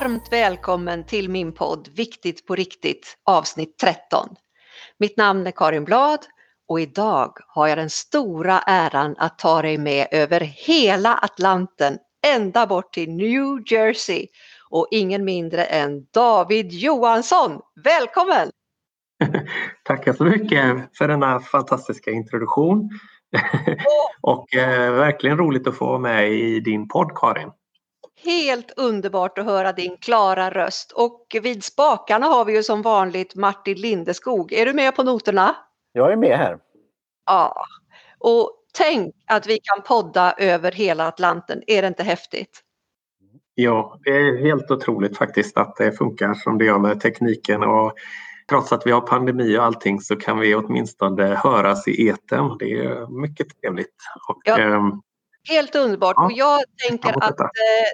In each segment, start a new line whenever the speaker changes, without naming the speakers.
varmt välkommen till min podd Viktigt på riktigt avsnitt 13. Mitt namn är Karin Blad och idag har jag den stora äran att ta dig med över hela Atlanten ända bort till New Jersey och ingen mindre än David Johansson. Välkommen!
Tackar så mycket för denna fantastiska introduktion. och eh, verkligen roligt att få vara med i din podd Karin.
Helt underbart att höra din klara röst och vid spakarna har vi ju som vanligt Martin Lindeskog. Är du med på noterna?
Jag är med här.
Ja, och tänk att vi kan podda över hela Atlanten. Är det inte häftigt?
Ja, det är helt otroligt faktiskt att det funkar som det gör med tekniken och trots att vi har pandemi och allting så kan vi åtminstone höras i eten. Det är mycket trevligt. Och, ja.
Helt underbart ja. och jag tänker att eh,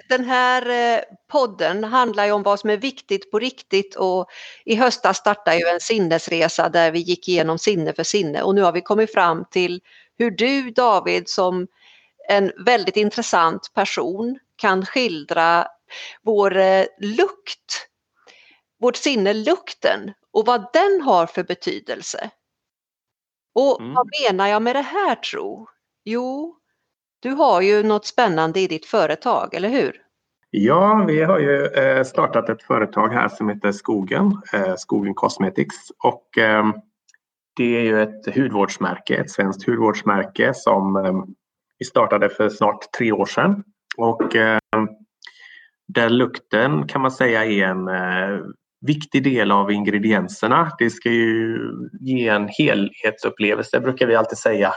den här eh, podden handlar ju om vad som är viktigt på riktigt och i höstas startade ju en sinnesresa där vi gick igenom sinne för sinne och nu har vi kommit fram till hur du David som en väldigt intressant person kan skildra vår eh, lukt, vårt sinne lukten och vad den har för betydelse. Och mm. vad menar jag med det här tro? Jo, du har ju något spännande i ditt företag, eller hur?
Ja, vi har ju eh, startat ett företag här som heter Skogen, eh, Skogen Cosmetics. Och ehm, det är ju ett hudvårdsmärke, ett svenskt hudvårdsmärke som ehm, vi startade för snart tre år sedan. Och ehm, där lukten kan man säga är en eh, viktig del av ingredienserna. Det ska ju ge en helhetsupplevelse brukar vi alltid säga.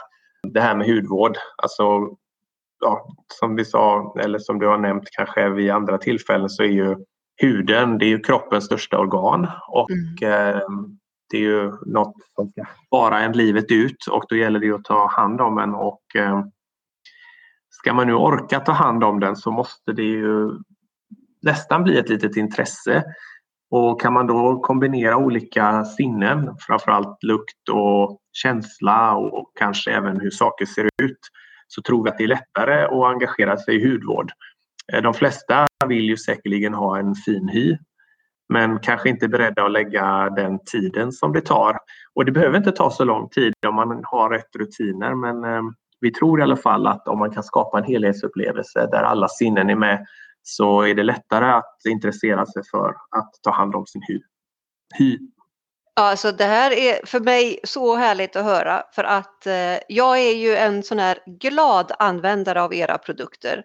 Det här med hudvård, alltså ja, som vi sa, eller som du har nämnt kanske vid andra tillfällen så är ju huden, det är ju kroppens största organ och mm. eh, det är ju något som ska vara en livet ut och då gäller det att ta hand om en och eh, ska man nu orka ta hand om den så måste det ju nästan bli ett litet intresse. Och kan man då kombinera olika sinnen, framförallt lukt och känsla och kanske även hur saker ser ut, så tror vi att det är lättare att engagera sig i hudvård. Eh, de flesta vill ju säkerligen ha en fin hy men kanske inte är beredda att lägga den tiden som det tar. Och det behöver inte ta så lång tid om man har rätt rutiner men eh, vi tror i alla fall att om man kan skapa en helhetsupplevelse där alla sinnen är med så är det lättare att intressera sig för att ta hand om sin hy. hy.
Alltså det här är för mig så härligt att höra för att eh, jag är ju en sån här glad användare av era produkter.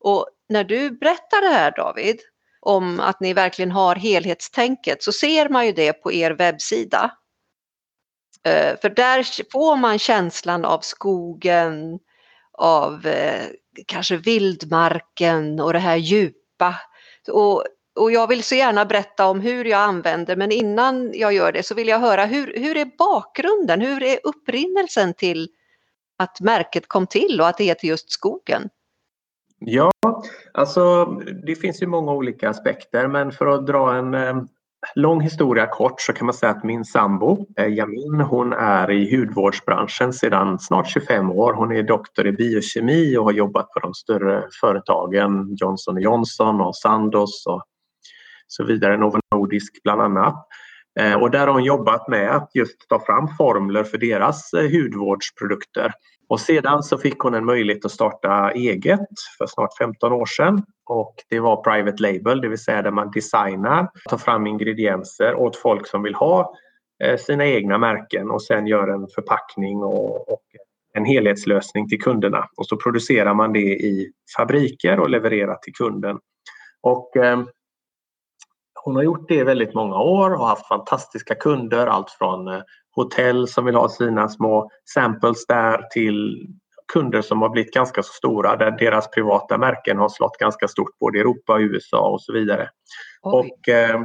Och när du berättar det här David, om att ni verkligen har helhetstänket så ser man ju det på er webbsida. Eh, för där får man känslan av skogen, av eh, kanske vildmarken och det här djupa. Och och jag vill så gärna berätta om hur jag använder men innan jag gör det så vill jag höra hur, hur är bakgrunden, hur är upprinnelsen till att märket kom till och att det heter just skogen?
Ja, alltså det finns ju många olika aspekter men för att dra en eh, lång historia kort så kan man säga att min sambo eh, Jamin hon är i hudvårdsbranschen sedan snart 25 år. Hon är doktor i biokemi och har jobbat på de större företagen Johnson Johnson och Sandoz och så vidare, Novo Nordisk bland annat. Eh, och där har hon jobbat med att just ta fram formler för deras eh, hudvårdsprodukter. Och sedan så fick hon en möjlighet att starta eget för snart 15 år sedan. Och det var private label, det vill säga där man designar, tar fram ingredienser åt folk som vill ha eh, sina egna märken och sen gör en förpackning och, och en helhetslösning till kunderna. Och så producerar man det i fabriker och levererar till kunden. Och hon har gjort det i väldigt många år och haft fantastiska kunder. Allt från eh, hotell som vill ha sina små samples där till kunder som har blivit ganska så stora där deras privata märken har slått ganska stort både i Europa, USA och så vidare. Och eh,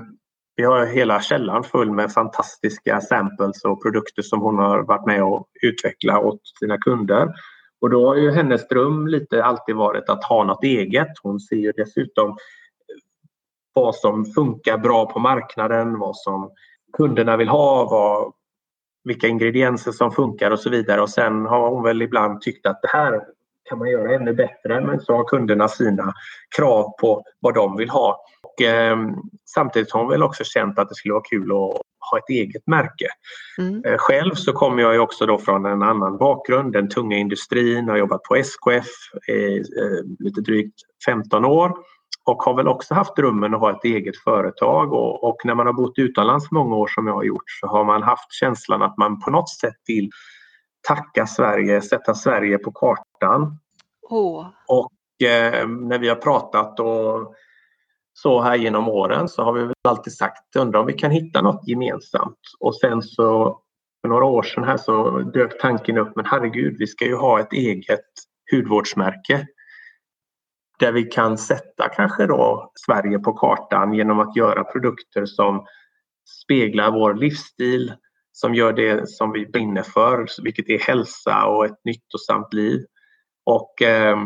vi har hela källaren full med fantastiska samples och produkter som hon har varit med och utveckla åt sina kunder. Och då har ju hennes dröm lite alltid varit att ha något eget. Hon ser ju dessutom vad som funkar bra på marknaden, vad som kunderna vill ha, vad, vilka ingredienser som funkar och så vidare. Och sen har hon väl ibland tyckt att det här kan man göra ännu bättre men så har kunderna sina krav på vad de vill ha. Och, eh, samtidigt har hon väl också känt att det skulle vara kul att ha ett eget märke. Mm. Eh, själv så kommer jag ju också då från en annan bakgrund, den tunga industrin, har jobbat på SKF i eh, lite drygt 15 år och har väl också haft drömmen att ha ett eget företag och, och, när man har bott utomlands många år som jag har gjort så har man haft känslan att man på något sätt vill tacka Sverige, sätta Sverige på kartan.
Oh.
Och eh, när vi har pratat och så här genom åren så har vi väl alltid sagt, undrar om vi kan hitta något gemensamt. Och sen så för några år sedan här så dök tanken upp, men herregud, vi ska ju ha ett eget hudvårdsmärke där vi kan sätta kanske då Sverige på kartan genom att göra produkter som speglar vår livsstil, som gör det som vi brinner för, vilket är hälsa och ett nyttosamt liv. Och eh,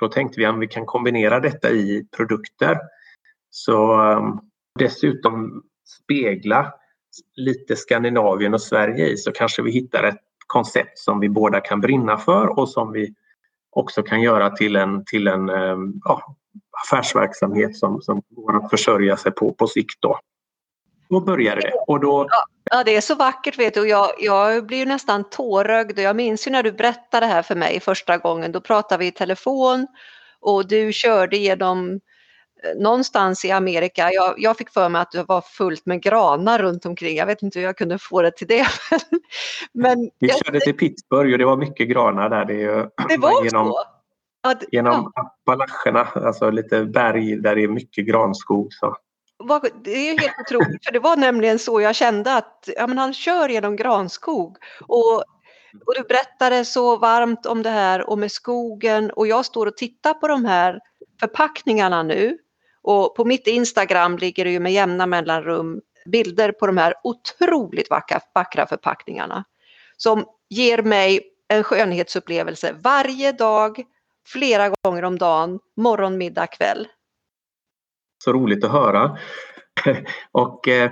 då tänkte vi att vi kan kombinera detta i produkter. Så eh, dessutom spegla lite Skandinavien och Sverige i så kanske vi hittar ett koncept som vi båda kan brinna för och som vi också kan göra till en, till en eh, ja, affärsverksamhet som, som går att försörja sig på på sikt. Då, då började det. Och då...
Ja, det är så vackert vet du. Jag, jag blir nästan tårögd. Jag minns ju när du berättade det här för mig första gången. Då pratade vi i telefon och du körde genom någonstans i Amerika, jag, jag, fick för mig att det var fullt med granar runt omkring. Jag vet inte hur jag kunde få det till det.
Men, Vi körde till Pittsburgh och det var mycket granar där. Det,
det var genom, så?
Att, genom ja. Appalacherna, alltså lite berg där det är mycket granskog. Så.
Det är helt otroligt, för det var nämligen så jag kände att ja, men han kör genom granskog. Och, och du berättade så varmt om det här och med skogen och jag står och tittar på de här förpackningarna nu och på mitt Instagram ligger det ju med jämna mellanrum bilder på de här otroligt vackra, vackra förpackningarna som ger mig en skönhetsupplevelse varje dag, flera gånger om dagen, morgon, middag, kväll.
Så roligt att höra. Och eh,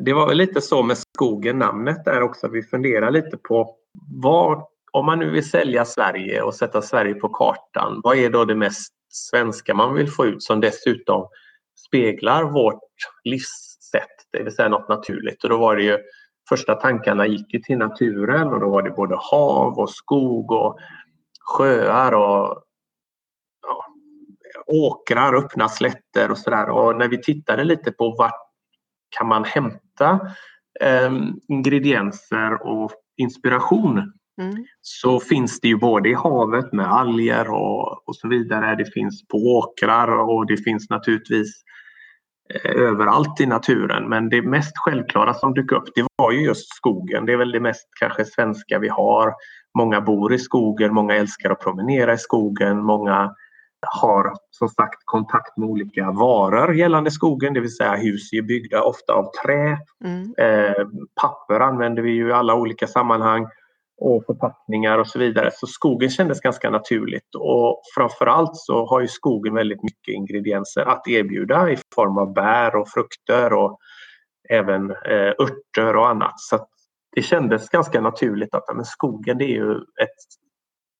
det var väl lite så med skogen, namnet där också. Vi funderar lite på vad, om man nu vill sälja Sverige och sätta Sverige på kartan, vad är då det mest svenska man vill få ut som dessutom speglar vårt livssätt, det vill säga något naturligt. Och då var det ju första tankarna gick ju till naturen och då var det både hav och skog och sjöar och ja, åkrar, öppna slätter och sådär. Och när vi tittade lite på vart kan man hämta eh, ingredienser och inspiration Mm. så finns det ju både i havet med alger och, och så vidare. Det finns på åkrar och det finns naturligtvis eh, överallt i naturen. Men det mest självklara som dök upp det var ju just skogen. Det är väl det mest kanske svenska vi har. Många bor i skogen, många älskar att promenera i skogen. Många har som sagt kontakt med olika varor gällande skogen, det vill säga hus är byggda ofta av trä. Mm. Eh, papper använder vi ju i alla olika sammanhang och förpackningar och så vidare. Så skogen kändes ganska naturligt och framförallt så har ju skogen väldigt mycket ingredienser att erbjuda i form av bär och frukter och även eh, örter och annat. Så det kändes ganska naturligt att men skogen det är ju ett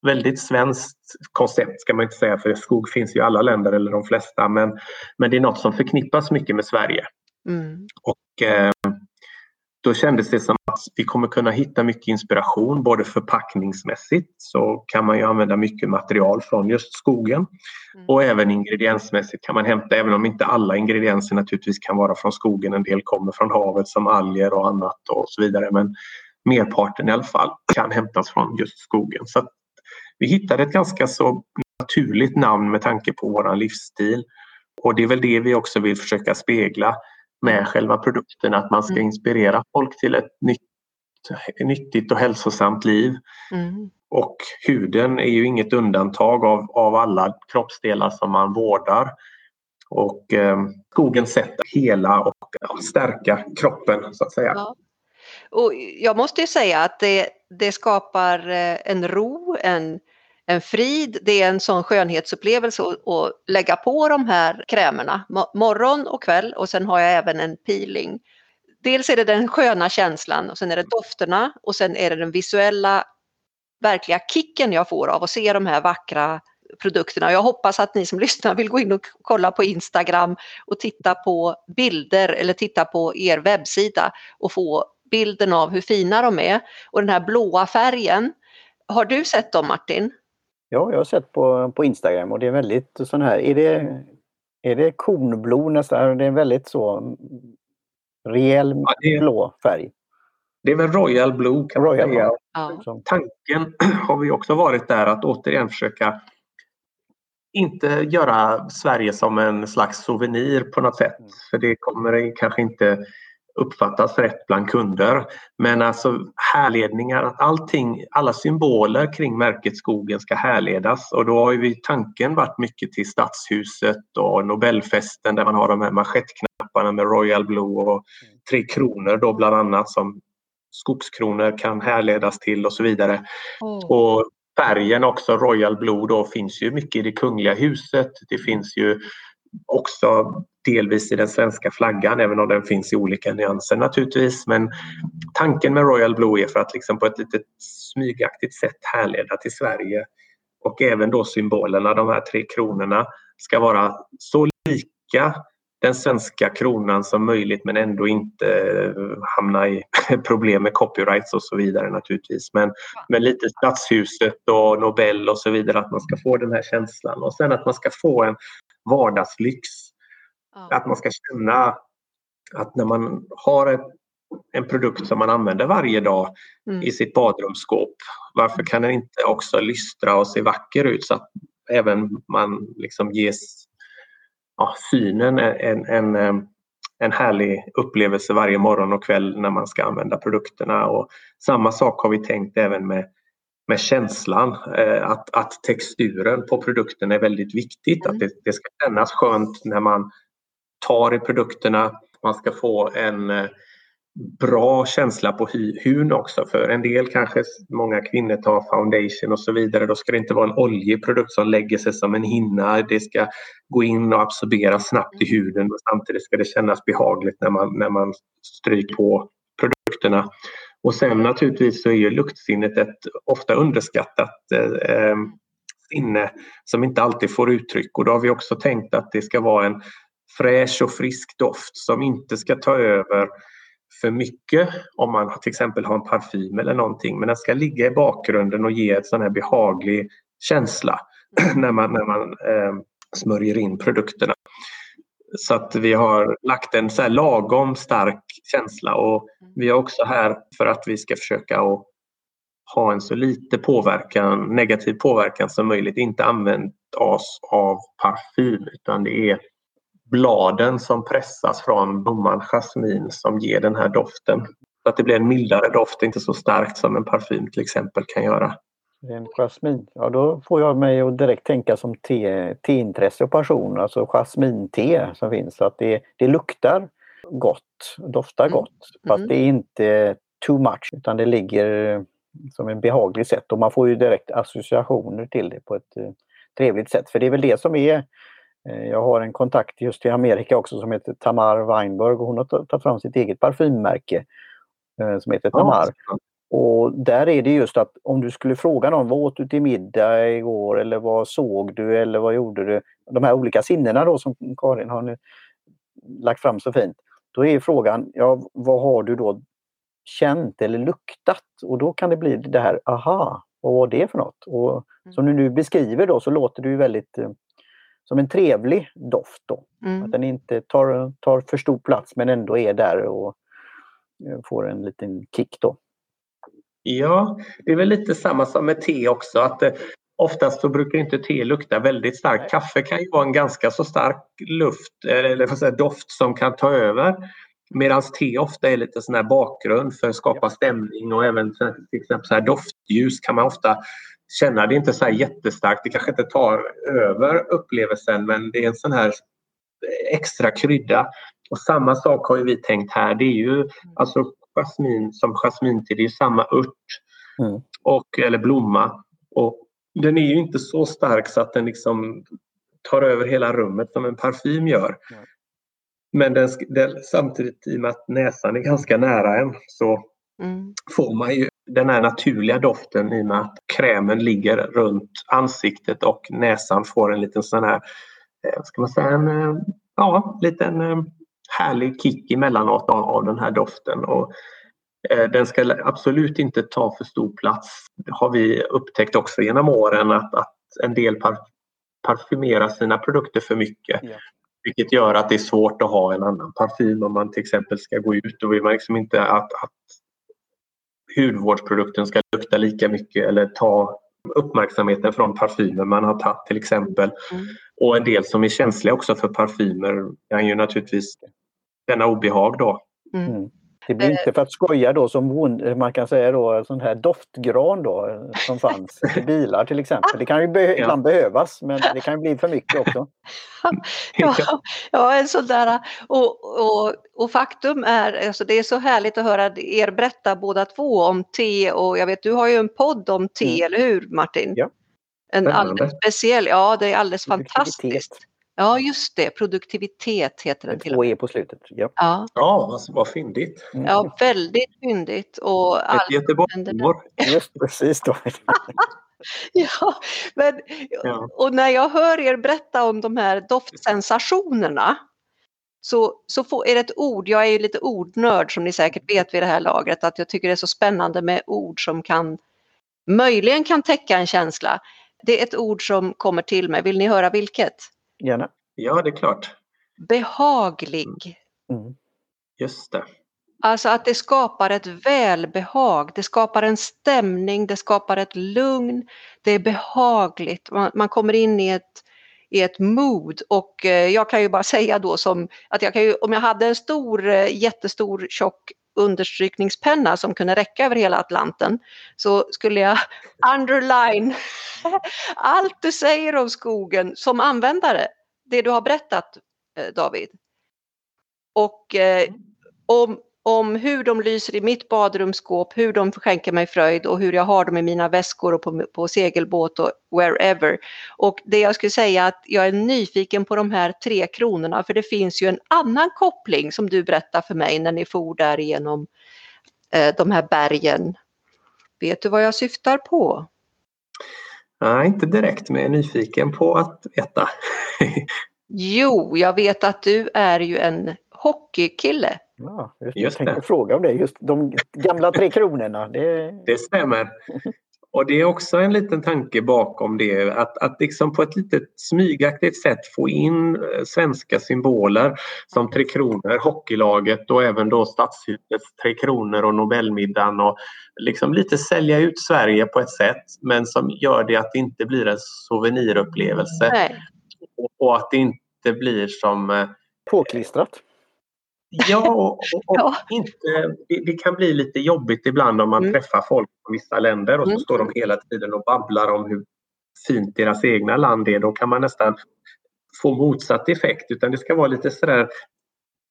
väldigt svenskt koncept ska man inte säga för skog finns ju i alla länder eller de flesta men, men det är något som förknippas mycket med Sverige. Mm. Och eh, då kändes det som att vi kommer kunna hitta mycket inspiration både förpackningsmässigt så kan man ju använda mycket material från just skogen mm. och även ingrediensmässigt kan man hämta även om inte alla ingredienser naturligtvis kan vara från skogen. En del kommer från havet som alger och annat och så vidare men merparten i alla fall kan hämtas från just skogen. Så vi hittade ett ganska så naturligt namn med tanke på våran livsstil och det är väl det vi också vill försöka spegla med själva produkten, att man ska mm. inspirera folk till ett nytt, nyttigt och hälsosamt liv. Mm. Och huden är ju inget undantag av, av alla kroppsdelar som man vårdar. Och eh, skogen sätter hela och ja, stärka kroppen så att säga. Ja.
Och jag måste ju säga att det, det skapar eh, en ro, en en frid, det är en sån skönhetsupplevelse att, lägga på de här krämerna morgon och kväll och sen har jag även en peeling. Dels är det den sköna känslan och sen är det dofterna och sen är det den visuella verkliga kicken jag får av att se de här vackra produkterna. Jag hoppas att ni som lyssnar vill gå in och kolla på Instagram och titta på bilder eller titta på er webbsida och få bilden av hur fina de är. Och den här blåa färgen, har du sett dem Martin?
Ja, jag har sett på, på Instagram och det är väldigt sån här, är det, är det kornblå nästan? Det är en väldigt så rejäl ja, är, blå färg.
Det är väl Royal Blue kan Royal man säga. Ja. Tanken har vi också varit där att återigen försöka inte göra Sverige som en slags souvenir på något sätt. Mm. För det kommer kanske inte uppfattas rätt bland kunder. Men alltså härledningar, att allting, alla symboler kring märket Skogen ska härledas och då har ju tanken varit mycket till Stadshuset och Nobelfesten där man har de här manschettknapparna med Royal Blue och. Tre Kronor då bland annat som skogskronor kan härledas till och så vidare. Mm. Och färgen också, Royal Blue, då, finns ju mycket i det kungliga huset. Det finns ju också delvis i den svenska flaggan även om den finns i olika nyanser naturligtvis. Men tanken med Royal Blue är för att liksom på ett lite smygaktigt sätt härleda till Sverige och även då symbolerna, de här tre kronorna, ska vara så lika den svenska kronan som möjligt men ändå inte eh, hamna i problem med copyrights och så vidare naturligtvis. Men, men lite Stadshuset och Nobel och så vidare att man ska få den här känslan och sen att man ska få en vardagslyx. Att man ska känna att när man har ett, en produkt som man använder varje dag mm. i sitt badrumsskåp, varför kan den inte också lystra och se vacker ut så att även man liksom ges ja, synen en, en, en härlig upplevelse varje morgon och kväll när man ska använda produkterna. Och samma sak har vi tänkt även med, med känslan, eh, att, att texturen på produkten är väldigt viktigt. Mm. Att det, det, ska kännas skönt när man tar i produkterna. Man ska få en eh, bra känsla på hyn också. För en del kanske många kvinnor tar foundation och så vidare. Då ska det inte vara en oljig produkt som lägger sig som en hinna. Det ska gå in och absorbera snabbt i huden och samtidigt ska det kännas behagligt när man, när man stryker på produkterna. Och sen naturligtvis så är ju luktsinnet ett ofta underskattat eh, eh sinne som inte alltid får uttryck och då har vi också tänkt att det ska vara en fräsch och frisk doft som inte ska ta över för mycket om man till exempel har en parfym eller någonting men den ska ligga i bakgrunden och ge en sån här behaglig känsla när man, när man eh, smörjer in produkterna. Så att vi har lagt en så lagom stark känsla och vi är också här för att vi ska försöka att ha en så lite påverkan, negativ påverkan som möjligt. Inte använt oss av parfym utan det är bladen som pressas från blomman jasmin som ger den här doften. Så att det blir en mildare doft, inte så starkt som en parfym till exempel kan göra.
En jasmin, ja då får jag mig att direkt tänka som te, teintresse och passion, alltså jasminte som finns. Så att det, det luktar gott, doftar mm. gott. Fast mm. det är inte too much utan det ligger som en behaglig sätt och man får ju direkt associationer till det på ett eh, trevligt sätt. För det är väl det som är jag har en kontakt just i Amerika också som heter Tamar Weinberg och hon har tagit fram sitt eget parfymmärke eh, som heter Tamar. Ja. Och där är det just att om du skulle fråga någon vad åt du till middag igår eller vad såg du eller vad gjorde du? De här olika sinnena då som Karin har nu lagt fram så fint. Då är frågan, ja vad har du då känt eller luktat? Och då kan det bli det här, aha, vad var det för något? Och som du nu beskriver då så låter det ju väldigt eh, som en trevlig doft. Då. Mm. Att den inte tar, tar för stor plats men ändå är där och eh, får en liten kick. Då.
Ja, det är väl lite samma som med te också. att eh, Oftast så brukar inte te lukta väldigt starkt. Kaffe kan ju vara en ganska så stark luft eller säga, doft som kan ta över. Medan te ofta är lite sån här bakgrund för att skapa stämning och även till exempel så här doftljus kan man ofta känna. Det inte så här jättestarkt, det kanske inte tar över upplevelsen men det är en sån här extra krydda. Och samma sak har vi tänkt här. Det är ju alltså jasmin som jasminte, det är samma ört mm. och, eller blomma. Och den är ju inte så stark så att den liksom tar över hela rummet som en parfym gör. Mm. Men den, den, samtidigt i och med att näsan är ganska nära en så mm. får man ju den här naturliga doften i och med att krämen ligger runt ansiktet och näsan får en liten sån här, eh, ska man säga, en eh, ja, liten eh, härlig kick emellanåt av, av den här doften. Och, den ska absolut inte ta för stor plats. Det har vi upptäckt också genom åren att, att en del par, parfymerar sina produkter för mycket. Ja. Vilket gör att det är svårt att ha en annan parfym om man till exempel ska gå ut. Då vill man liksom inte att, att hudvårdsprodukten ska lukta lika mycket eller ta uppmärksamheten från parfymer man har tagit till exempel. Mm. Och en del som är känsliga också för parfymer kan ju naturligtvis denna obehag då.
Mm. Det blir inte för att skoja då som man kan säga då sån här doftgran då som fanns i bilar till exempel. Det kan ju be ibland behövas men det kan ju bli för mycket också.
ja, ja, en sån där och, och, och faktum är, alltså det är så härligt att höra er berätta båda två om te och jag vet du har ju en podd om te, mm. eller hur Martin?
Ja.
En alldeles speciell, ja det är alldeles fantastiskt. Ja, just det. Produktivitet heter det.
Till Två E på slutet. Ja,
ja. ja alltså, vad fyndigt.
Mm. Ja, väldigt fyndigt. Och
Ett Göteborgsår.
Just precis. Då.
ja, men, ja. och när jag hör er berätta om de här doftsensationerna så, så får, är det ett ord, jag är ju lite ordnörd som ni säkert vet vid det här lagret, att jag tycker det är så spännande med ord som kan möjligen kan täcka en känsla. Det är ett ord som kommer till mig, vill ni höra vilket?
Gärna.
Ja, det är klart.
Behaglig.
Mm. Just det.
Alltså att det skapar ett välbehag, det skapar en stämning, det skapar ett lugn, det är behagligt, man, man kommer in i ett, i ett mood och eh, jag kan ju bara säga då som att jag kan ju, om jag hade en stor, eh, jättestor tjock understrykningspenna som kunde räcka över hela Atlanten så skulle jag underline allt du säger om skogen som användare. Det du har berättat eh, David. Och eh, om, om hur de lyser i mitt badrumsskåp, hur de skänker mig fröjd och hur jag har dem i mina väskor och på, på segelbåt och wherever. Och det jag skulle säga att jag är nyfiken på de här tre kronorna för det finns ju en annan koppling som du berättar för mig när ni for där igenom eh, de här bergen. Vet du vad jag syftar på?
Nej, inte direkt men jag är nyfiken på att veta.
jo, jag vet att du är ju en hockeykille.
Ja, just, just jag tänkte det. fråga om det, just de gamla Tre Kronorna. Det,
det stämmer. Och det är också en liten tanke bakom det, att, att liksom på ett lite smygaktigt sätt få in eh, svenska symboler som Tre Kronor, hockeylaget och även då Stadshusets Tre Kronor och Nobelmiddagen och liksom lite sälja ut Sverige på ett sätt men som gör det att det inte blir en souvenirupplevelse. Och, och att det inte blir som... Eh,
Påklistrat.
Ja, och, och, och inte, det, det, kan bli lite jobbigt ibland om man mm. träffar folk från vissa länder och så mm. står de hela tiden och babblar om hur fint deras egna land är. Då kan man nästan få motsatt effekt utan det ska vara lite sådär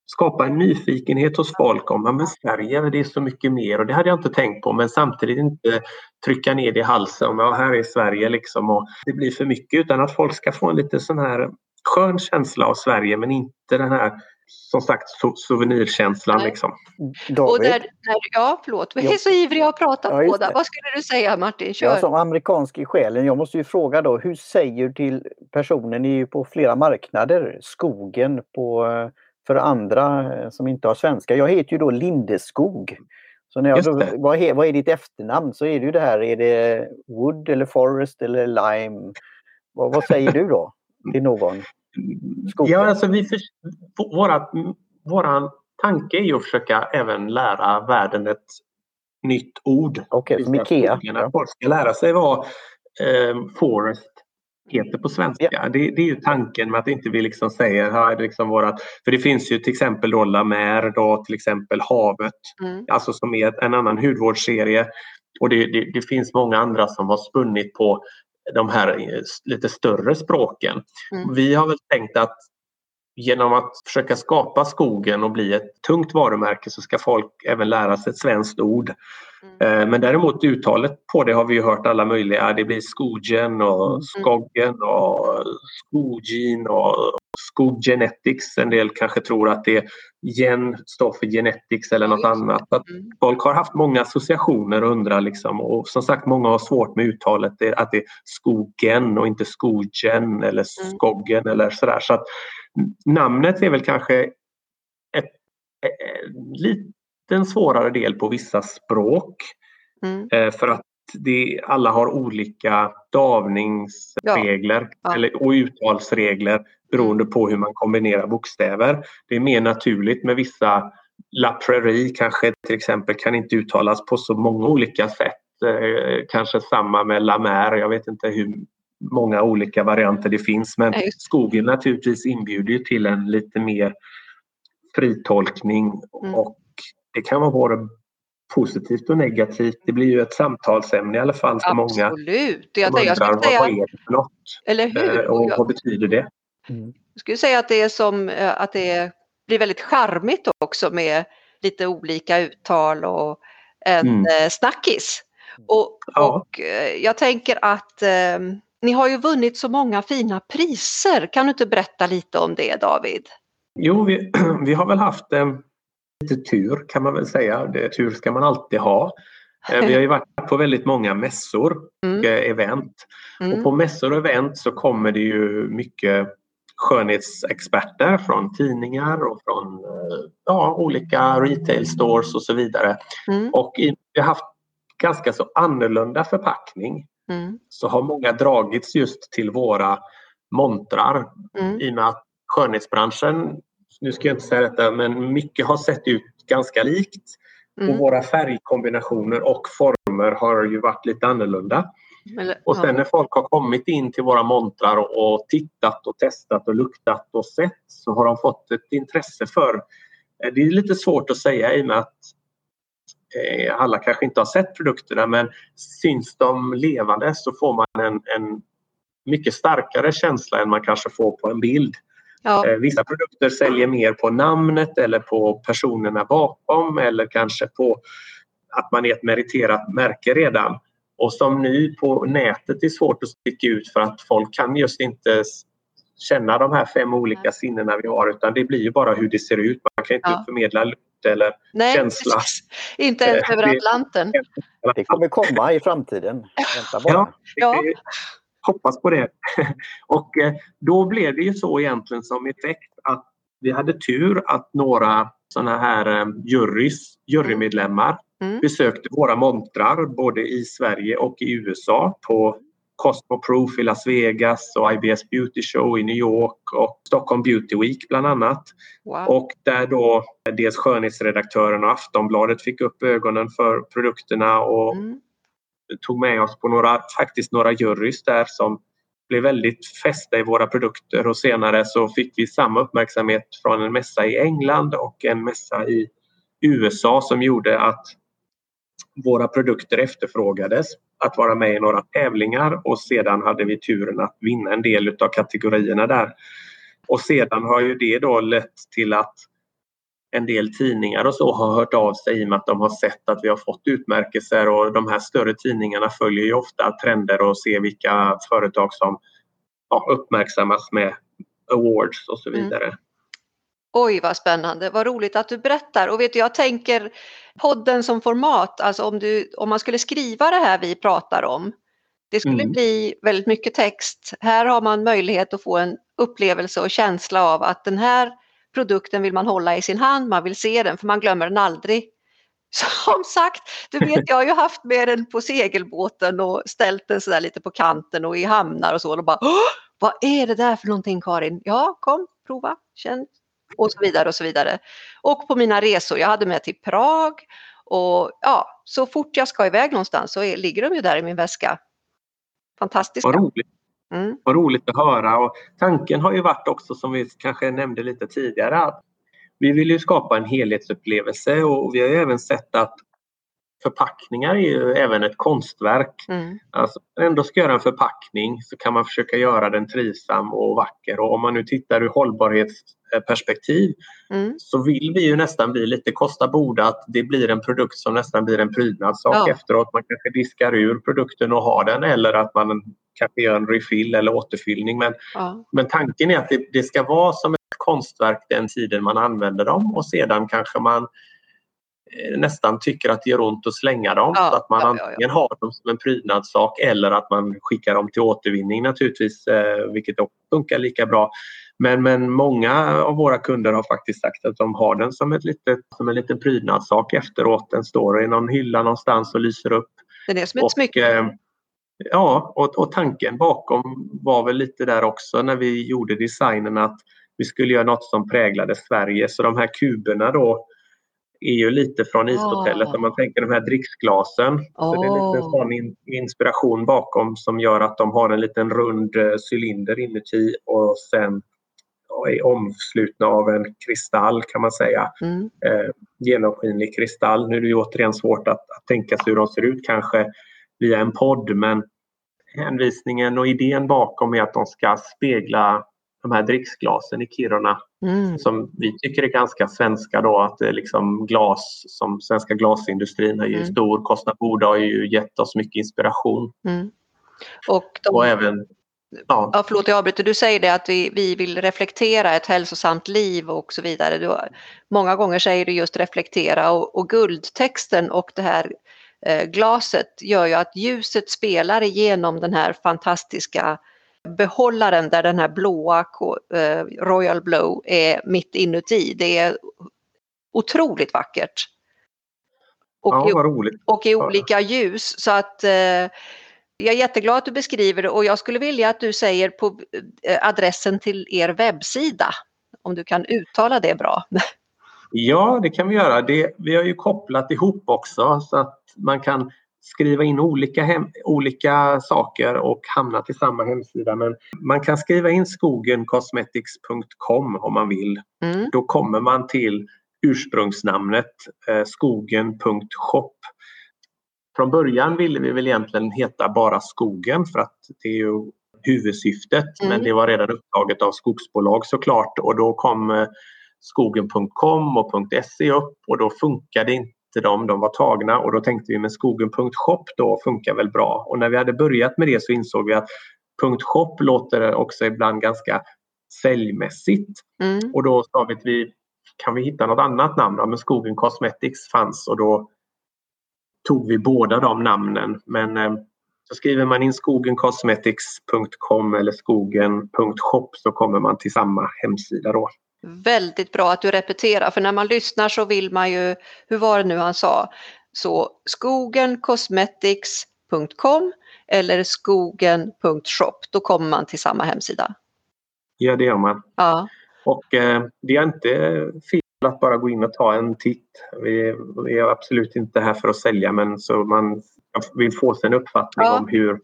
skapa en nyfikenhet hos folk om att Sverige det är så mycket mer och det hade jag inte tänkt på men samtidigt inte trycka ner det i halsen om ja, här är Sverige liksom och det blir för mycket utan att folk ska få en lite sån här skön känsla av Sverige men inte den här som sagt souvenirkänslan. Liksom.
Och där, där, ja, förlåt, vi är så ivriga att prata ja, båda. Vad skulle du säga Martin? Kör.
Ja, som amerikansk i själen, jag måste ju fråga då, hur säger du till personen, ni är ju på flera marknader, skogen på, för andra eh, som inte har svenska. Jag heter ju då Lindeskog. Så när jag, då, vad, är, vad är ditt efternamn? Så är det ju det här, är det Wood eller Forest eller Lime? Vad, vad säger du då till någon?
Skogen? Ja, alltså vi för, våra, våran tanke är ju att försöka även lära världen ett nytt ord.
Okej, okay, som Ikea.
Folk ska lära sig vad eh, forest heter på svenska. Ja. Det, det, är ju tanken med att inte vi liksom säger här liksom vårat, för det finns ju till exempel då La Mer, då, till exempel Havet, mm. alltså som är en annan hudvårdsserie. Och det, det, det, finns många andra som har spunnit på de här eh, lite större språken. Mm. Vi har väl tänkt att genom att försöka skapa skogen och bli ett tungt varumärke så ska folk även lära sig ett svenskt ord. Mm. Men däremot uttalet på det har vi hört alla möjliga. Det blir Skogen och mm. Skoggen och Skogin och Skoggenetics. En del kanske tror att det gen står för genetics eller något annat. Att mm. folk har haft många associationer och undrar liksom och som sagt många har svårt med uttalet att det är skogen och inte skogen eller skoggen eller sådär. Så att namnet är väl kanske ett, ett, liten svårare del på vissa språk. Mm. Eh, för att det, alla har olika davningsregler ja. Eller, och uttalsregler beroende på hur man kombinerar bokstäver. Det är mer naturligt med vissa La Prairie kanske till exempel kan inte uttalas på så många olika sätt. Eh, kanske samma med La Mer. Jag vet inte hur många olika varianter det finns men skogen naturligtvis inbjuder till en lite mer fritolkning mm. och det kan vara både positivt och negativt. Det blir ju ett samtalsämne i alla fall för
Absolut.
många.
Absolut.
Jag, undrar jag vad, säga... vad är det för något?
Eller hur?
Eh, och vad betyder det?
Mm. Jag skulle säga att det är som eh, att det blir väldigt charmigt också med lite olika uttal och en mm. Eh, snackis. Och, ja. och jag tänker att eh, ni har ju vunnit så många fina priser. Kan du inte berätta lite om det David?
Jo, vi, vi har väl haft eh, lite tur kan man väl säga. Det, tur ska man alltid ha. Eh, vi har ju varit på väldigt många mässor och mm. Eh, event. Mm. Och på mässor och event så kommer det ju mycket skönhetsexperter från tidningar och från eh, ja, olika retail stores och så vidare. Mm. Och vi har haft ganska så annorlunda förpackning mm. så har många dragits just till våra montrar mm. i och med att skönhetsbranschen, nu ska jag inte säga detta, men mycket har sett ut ganska likt. Mm. Och våra färgkombinationer och former har ju varit lite annorlunda. Eller, och sen när folk har kommit in till våra montrar och, och, tittat och testat och luktat och sett så har de fått ett intresse för eh, det är lite svårt att säga i och med att eh, alla kanske inte har sett produkterna men syns de levande så får man en, en mycket starkare känsla än man kanske får på en bild. Ja. Eh, vissa produkter säljer mer på namnet eller på personerna bakom eller kanske på att man är ett meriterat märke redan. Och som nu på nätet är svårt att sticka ut för att folk kan just inte känna de här fem olika sinnena vi har utan det blir ju bara hur det ser ut. Man kan inte ja. förmedla lukt eller
Nej,
känsla.
Precis. Inte ens över Atlanten.
Det kommer komma i framtiden.
Vänta bara. Ja, ja. Hoppas på det. Och eh, då blev det ju så egentligen som effekt att vi hade tur att några sådana här eh, jurys, jurymedlemmar mm. besökte våra montrar både i Sverige och i USA på Cosmo Proof i Las Vegas och IBS Beauty Show i New York och Stockholm Beauty Week bland annat. Wow. Och där då dels skönhetsredaktören och Aftonbladet fick upp ögonen för produkterna och mm tog med oss på några, faktiskt några jurys där som blev väldigt fästa i våra produkter och senare så fick vi samma uppmärksamhet från en mässa i England och en mässa i USA som gjorde att våra produkter efterfrågades att vara med i några tävlingar och sedan hade vi turen att vinna en del av kategorierna där. Och sedan har ju det då lett till att en del tidningar och så har hört av sig i och med att de har sett att vi har fått utmärkelser och de här större tidningarna följer ju ofta trender och ser vilka företag som ja, uppmärksammas med awards och så mm. vidare. Mm.
Oj vad spännande, vad roligt att du berättar. Och vet du, jag tänker podden som format, alltså om, du, om man skulle skriva det här vi pratar om, det skulle mm. bli väldigt mycket text. Här har man möjlighet att få en upplevelse och känsla av att den här produkten vill man hålla i sin hand, man vill se den för man glömmer den aldrig. Som sagt, du vet jag har ju haft med den på segelbåten och ställt den sådär lite på kanten och i hamnar och så och bara Vad är det där för någonting Karin? Ja, kom, prova, känn, och så vidare och så vidare. Och på mina resor, jag hade med till Prag och ja, så fort jag ska iväg någonstans så är, ligger de ju där i min väska. Fantastiska.
Vad roligt. Mm. Vad roligt att höra och tanken har ju varit också som vi kanske nämnde lite tidigare att vi vill ju skapa en helhetsupplevelse och vi har ju även sett att förpackningar är ju även ett konstverk. Mm. Alltså, ändå ska göra en förpackning så kan man försöka göra den trivsam och vacker och om man nu tittar ur hållbarhetsperspektiv mm. så vill vi ju nästan bli lite kosta borde att det blir en produkt som nästan blir en prydnadssak ja. efteråt. Man kanske diskar ur produkten och har den eller att man kanske gör en refill eller återfyllning. Men, ja. men tanken är att det, det ska vara som ett konstverk den tiden man använder dem och sedan kanske man nästan tycker att det gör ont att slänga dem. Ja, så att man ja, antingen ja, har dem som en prydnadssak eller att man skickar dem till återvinning naturligtvis, eh, vilket också funkar lika bra. Men, men många av våra kunder har faktiskt sagt att de har den som, ett litet, som en liten prydnadssak efteråt. Den står i någon hylla någonstans och lyser upp.
Den är som ett smycke. Eh,
ja, och, och tanken bakom var väl lite där också när vi gjorde designen att vi skulle göra något som präglade Sverige. Så de här kuberna då är ju lite från ishotellet oh. om man tänker de här dricksglasen. Oh. Så det är lite sån inspiration bakom som gör att de har en liten rund eh, cylinder inuti och sen är omslutna av en kristall kan man säga. Mm. Eh, genomskinlig kristall. Nu är det ju återigen svårt att, att tänka sig hur de ser ut kanske via en podd men hänvisningen och idén bakom är att de ska spegla de här dricksglasen i Kiruna mm. som vi tycker är ganska svenska då att det är liksom glas som svenska glasindustrin är ju mm. stor. Costa Boda har ju gett oss mycket inspiration. Mm.
Och, de... och även Ja. ja, förlåt jag avbryter. Du säger det att vi, vi vill reflektera ett hälsosamt liv och så vidare. Du, många gånger säger du just reflektera och, och guldtexten och det här eh, glaset gör ju att ljuset spelar igenom den här fantastiska behållaren där den här blåa eh, Royal Blow är mitt inuti. Det är otroligt vackert. Och, ja, roligt. och i olika ljus. Så att eh, jag är jätteglad att du beskriver det och jag skulle vilja att du säger på eh, adressen till er webbsida. Om du kan uttala det bra.
Ja, det kan vi göra. Det, vi har ju kopplat ihop också så att man kan skriva in olika, hem, olika saker och hamna till samma hemsida. Men man kan skriva in skogencosmetics.com om man vill. Mm. Då kommer man till ursprungsnamnet eh, skogen.shop. Från början ville vi väl egentligen heta bara Skogen för att det är ju huvudsyftet mm. men det var redan upptaget av skogsbolag såklart och då kom eh, skogen.com och .se upp och då funkade inte inte dem, de var tagna och då tänkte vi med skogen.shop då funkar väl bra. Och när vi hade börjat med det så insåg vi att .shop låter också ibland ganska säljmässigt. Mm. Och då sa vi att vi kan vi hitta något annat namn? Ja, men Skogen Cosmetics fanns och då tog vi båda de namnen. Men eh, så skriver man in skogencosmetics.com eller skogen.shop så kommer man till samma hemsida då.
Väldigt bra att du repeterar för när man lyssnar så vill man ju, hur var det nu han sa, så skogencosmetics.com eller skogen.shop, då kommer man till samma hemsida.
Ja det gör man. Ja. Och eh, det är inte fel att bara gå in och ta en titt. Vi, vi är absolut inte här för att sälja men så man vill få sig en uppfattning ja. om hur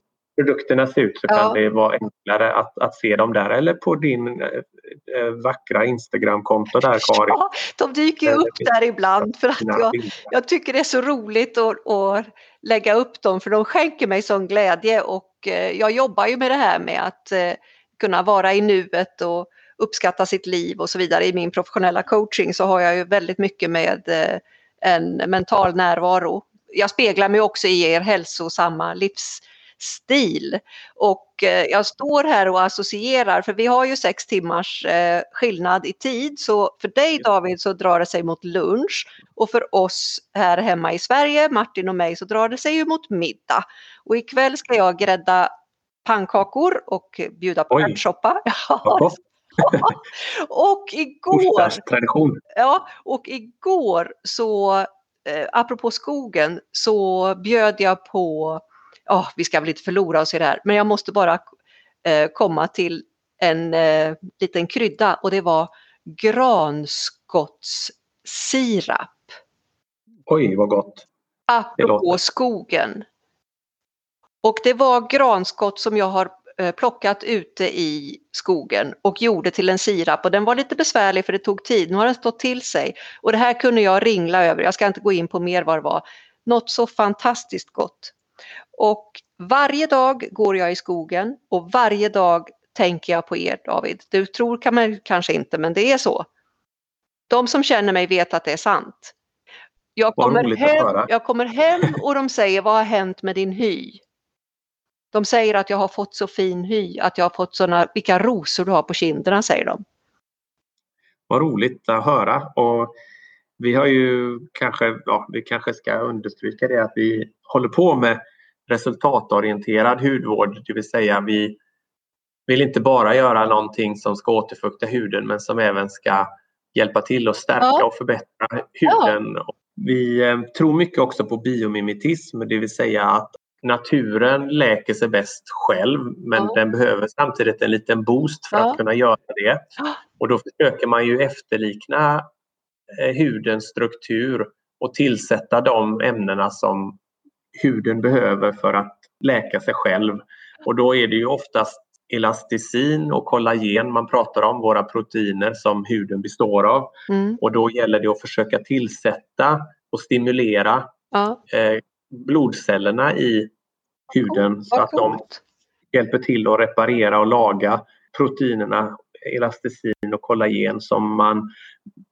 produkterna ser ut så ja. kan det vara enklare att, att se dem där eller på din äh, vackra Instagramkonto där Karin. Ja,
de dyker ju upp där ibland för att jag, jag tycker det är så roligt att, att lägga upp dem för de skänker mig sån glädje och äh, jag jobbar ju med det här med att kunna vara i nuet och uppskatta sitt liv och så vidare. I min professionella coaching så har jag ju väldigt mycket med en mental närvaro. Jag speglar mig också i er hälsosamma livs stil. Och eh, jag står här och associerar, för vi har ju sex timmars eh, skillnad i tid, så för dig David så drar det sig mot lunch. Och för oss här hemma i Sverige, Martin och mig, så drar det sig ju mot middag. Och ikväll ska jag grädda pannkakor och bjuda på ärtsoppa. och igår, ja, och igår så, eh, apropå skogen, så bjöd jag på oh, vi ska väl inte förlora oss i det här, men jag måste bara eh, komma till en eh, liten krydda och det var granskottssirap.
Oj, vad gott!
Apropå skogen. Och det var granskott som jag har eh, plockat ute i skogen och gjorde till en sirap och den var lite besvärlig för det tog tid. Nu har den stått till sig och det här kunde jag ringla över. Jag ska inte gå in på mer vad det var. något så fantastiskt gott. Och varje dag går jag i skogen och varje dag tänker jag på er David. Du tror kan man kanske inte men det är så. De som känner mig vet att det är sant. Jag kommer, hem, jag kommer hem och de säger vad har hänt med din hy? De säger att jag har fått så fin hy, att jag har fått sådana, vilka rosor du har på kinderna säger de.
Vad roligt att höra och vi har ju kanske, ja, vi kanske ska understryka det att vi håller på med resultatorienterad hudvård, det vill säga vi vill inte bara göra någonting som ska återfukta huden men som även ska hjälpa till att stärka ja. och förbättra huden. Ja. Vi eh, tror mycket också på biomimetism, det vill säga att naturen läker sig bäst själv men ja. den behöver samtidigt en liten boost för att kunna göra det. Och då försöker man ju efterlikna eh, hudens struktur och tillsätta de ämnena som huden behöver för att läka sig själv. Och då är det ju oftast elasticin och kollagen man pratar om, våra proteiner som huden består av. Mm. Och då gäller det att försöka tillsätta och stimulera ja. eh, blodcellerna i huden oh, så att de hjälper till att reparera och laga proteinerna, elasticin och kollagen som man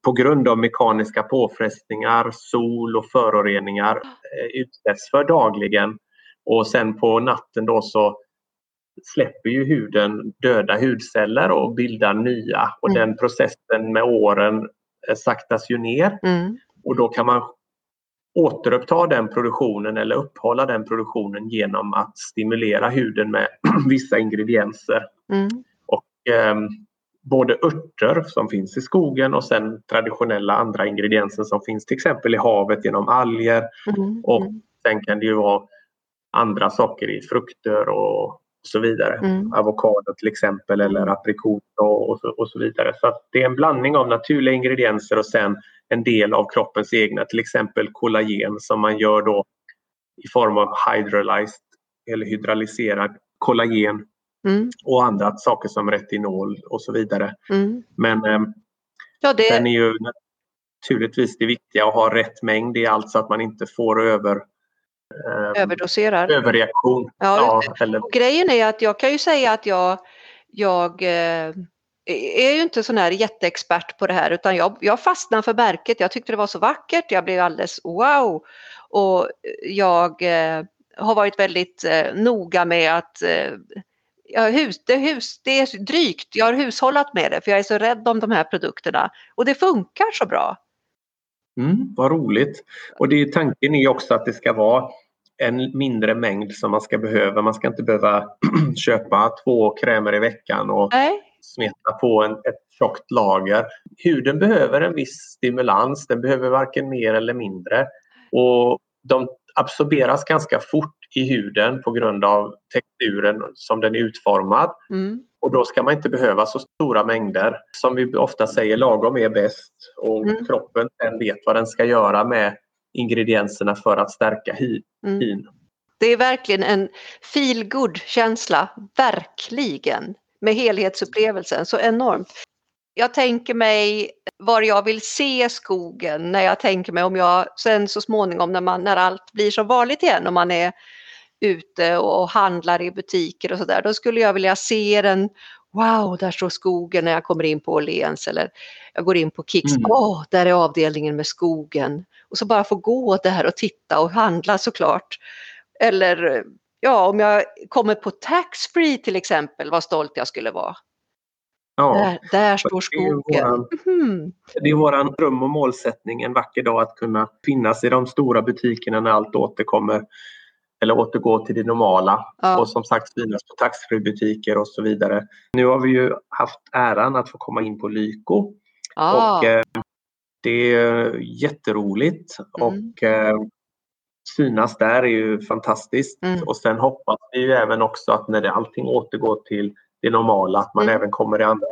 på grund av mekaniska påfrestningar, sol och föroreningar eh, utsätts för dagligen. Och sen på natten då så släpper ju huden döda hudceller och bildar nya och mm. den processen med åren eh, saktas ju ner. Mm. Och då kan man återuppta den produktionen eller uppehålla den produktionen genom att stimulera huden med vissa ingredienser. Mm. Och, eh, både örter som finns i skogen och sen traditionella andra ingredienser som finns till exempel i havet genom alger. Mm. Och mm. sen kan det ju vara andra saker i frukter och så vidare. Mm. Avokado till exempel eller aprikot och, och, så, och så vidare. Så det är en blandning av naturliga ingredienser och sen en del av kroppens egna, till exempel kollagen som man gör då i form av hydrolyzed eller hydraliserad kollagen mm. och andra saker som retinol och så vidare. Mm. Men eh, ja, det... den är ju naturligtvis det viktiga att ha rätt mängd i allt så att man inte får över
eh, överdoserar.
Överreaktion.
Ja, ja, eller... grejen är att jag kan ju säga att jag, jag eh, är ju inte sån här jätteexpert på det här utan jag, jag fastnade för märket. Jag tyckte det var så vackert. Jag blev alldeles wow. Och jag eh, har varit väldigt eh, noga med att eh, jag hus, det, hus, det är drygt. Jag har hushållat med det för jag är så rädd om de här produkterna och det funkar så bra.
Mm, vad roligt! Och det, tanken är också att det ska vara en mindre mängd som man ska behöva. Man ska inte behöva köpa två krämer i veckan och Nej. smeta på en, ett tjockt lager. Huden behöver en viss stimulans, den behöver varken mer eller mindre. Och de absorberas ganska fort i huden på grund av texturen som den är utformad. Mm. Och då ska man inte behöva så stora mängder. Som vi ofta säger, lagom är bäst och mm. kroppen den vet vad den ska göra med ingredienserna för att stärka hyn. Mm.
Det är verkligen en feel känsla verkligen, med helhetsupplevelsen, så enormt. Jag tänker mig var jag vill se skogen när jag tänker mig om jag sen så småningom när, man, när allt blir som vanligt igen och man är ute och handlar i butiker och sådär, då skulle jag vilja se den Wow, där står skogen när jag kommer in på Åhléns eller jag går in på Kicks. Mm. Åh, mm. oh, där är avdelningen med skogen. Och så bara få gå där och titta och handla såklart. Eller ja, om jag kommer på taxfree till exempel, vad stolt jag skulle vara. Ja, där, där står skogen. Det är, våran,
mm. det är våran dröm och målsättning en vacker dag att kunna finnas i de stora butikerna när allt återkommer eller återgå till det normala. Ja. Och som sagt finnas på taxfree-butiker och så vidare. Nu har vi ju haft äran att få komma in på Lyko. Ja. Och, eh, det är jätteroligt mm. och eh, synas där är ju fantastiskt. Mm. Och sen hoppas vi ju även också att när det, allting återgår till det normala att man mm. även kommer i andra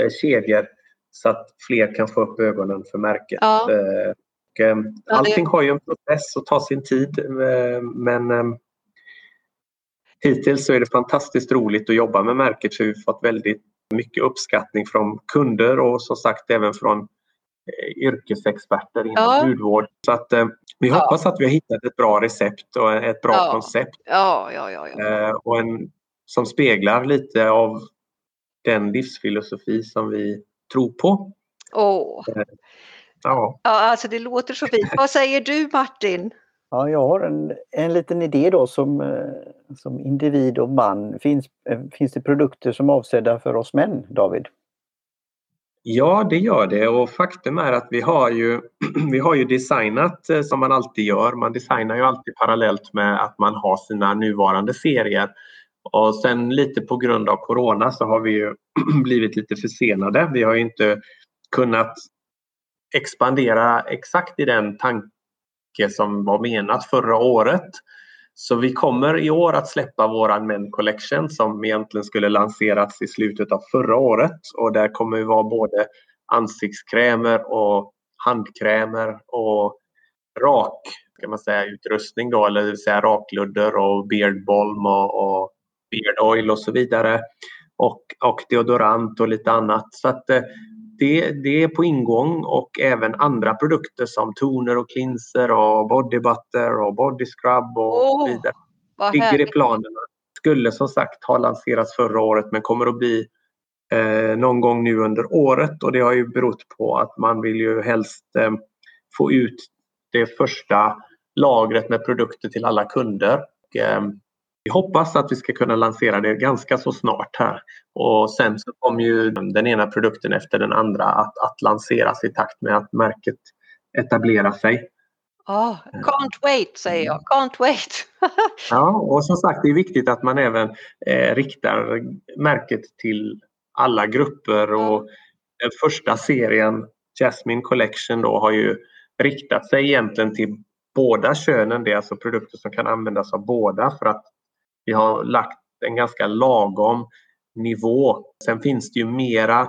eh, kedjor så att fler kan få upp ögonen för märket. Ja. Eh, och, eh, allting har ju en process och tar sin tid eh, men eh, hittills så är det fantastiskt roligt att jobba med märket så vi har fått väldigt mycket uppskattning från kunder och som sagt även från yrkesexperter inom ja. hudvård. Så att, eh, vi ja. hoppas att vi har hittat ett bra recept och ett bra
ja.
koncept.
Ja, ja, ja, ja.
Eh, och en, som speglar lite av den livsfilosofi som vi tror på.
Åh.
Eh, ja.
ja, alltså det låter så fint. Vad säger du Martin?
Ja, jag har en, en liten idé då som, eh, som individ och man. Finns, eh, finns det produkter som är avsedda för oss män, David?
Ja, det gör det och faktum är att vi har ju, vi har ju designat som man alltid gör. Man designar ju alltid parallellt med att man har sina nuvarande serier. Och sen lite på grund av Corona så har vi ju blivit lite försenade. Vi har inte kunnat expandera exakt i den tanke som var menat förra året. Så vi kommer i år att släppa våran Men Collection som egentligen skulle lanserats i slutet av förra året och där kommer vi vara både ansiktskrämer och handkrämer och rak kan man säga, utrustning då, eller säga rakludder och beardbalm och, och beard oil och så vidare. Och, och deodorant och lite annat. Så att eh, det, det är på ingång och även andra produkter som toner och cleanser och body butter och body scrub och oh, så vidare. Ligger i planerna. Skulle som sagt ha lanserats förra året men kommer att bli eh, någon gång nu under året och det har ju berott på att man vill ju helst eh, få ut det första lagret med produkter till alla kunder. Och, eh, vi hoppas att vi ska kunna lansera det ganska så snart här. Och sen så kommer ju den ena produkten efter den andra att, att lanseras i takt med att märket etablerar sig.
Oh, can't wait säger jag, can't wait!
ja, och som sagt det är viktigt att man även eh, riktar märket till alla grupper och den första serien Jasmine Collection då har ju riktat sig egentligen till båda könen. Det är alltså produkter som kan användas av båda för att vi har lagt en ganska lagom nivå. Sen finns det ju mera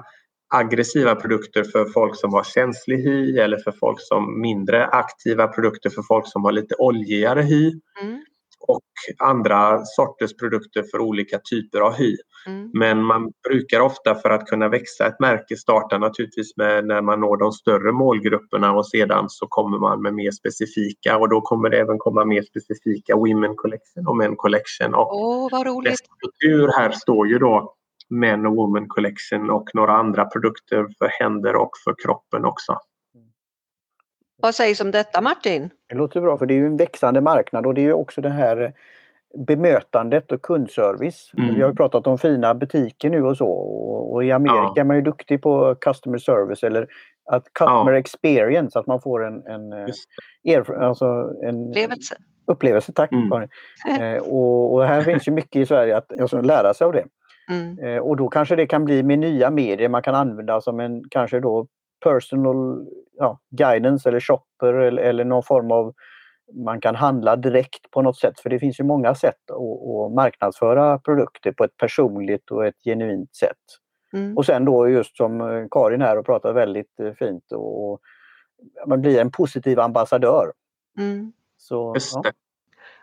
aggressiva produkter för folk som har känslig hy eller för folk som mindre aktiva produkter för folk som har lite oljigare hy. Mm och andra sorters produkter för olika typer av hy. Mm. Men man brukar ofta för att kunna växa ett märke starta naturligtvis med när man når de större målgrupperna och sedan så kommer man med mer specifika och då kommer det även komma mer specifika Women Collection och Men Collection. Och
oh, vad roligt!
Struktur här står ju då Men och Woman Collection och några andra produkter för händer och för kroppen också.
Vad sägs om detta Martin?
Det låter bra för det är ju en växande marknad och det är ju också det här bemötandet och kundservice. Mm. Vi har pratat om fina butiker nu och så och i Amerika ja. är man ju duktig på customer service eller att customer ja. experience, att man får en, en, er, alltså en
upplevelse.
upplevelse tack. Mm. Eh, och, och, här finns ju mycket i Sverige att alltså, lära sig av det. Mm. Eh, och då kanske det kan bli med nya medier man kan använda som en kanske då personal ja, guidance eller shopper eller, eller någon form av man kan handla direkt på något sätt för det finns ju många sätt att, att marknadsföra produkter på ett personligt och ett genuint sätt. Mm. Och sen då just som eh, Karin här och pratar väldigt eh, fint och, man blir en positiv ambassadör.
Mm.
Så, ja.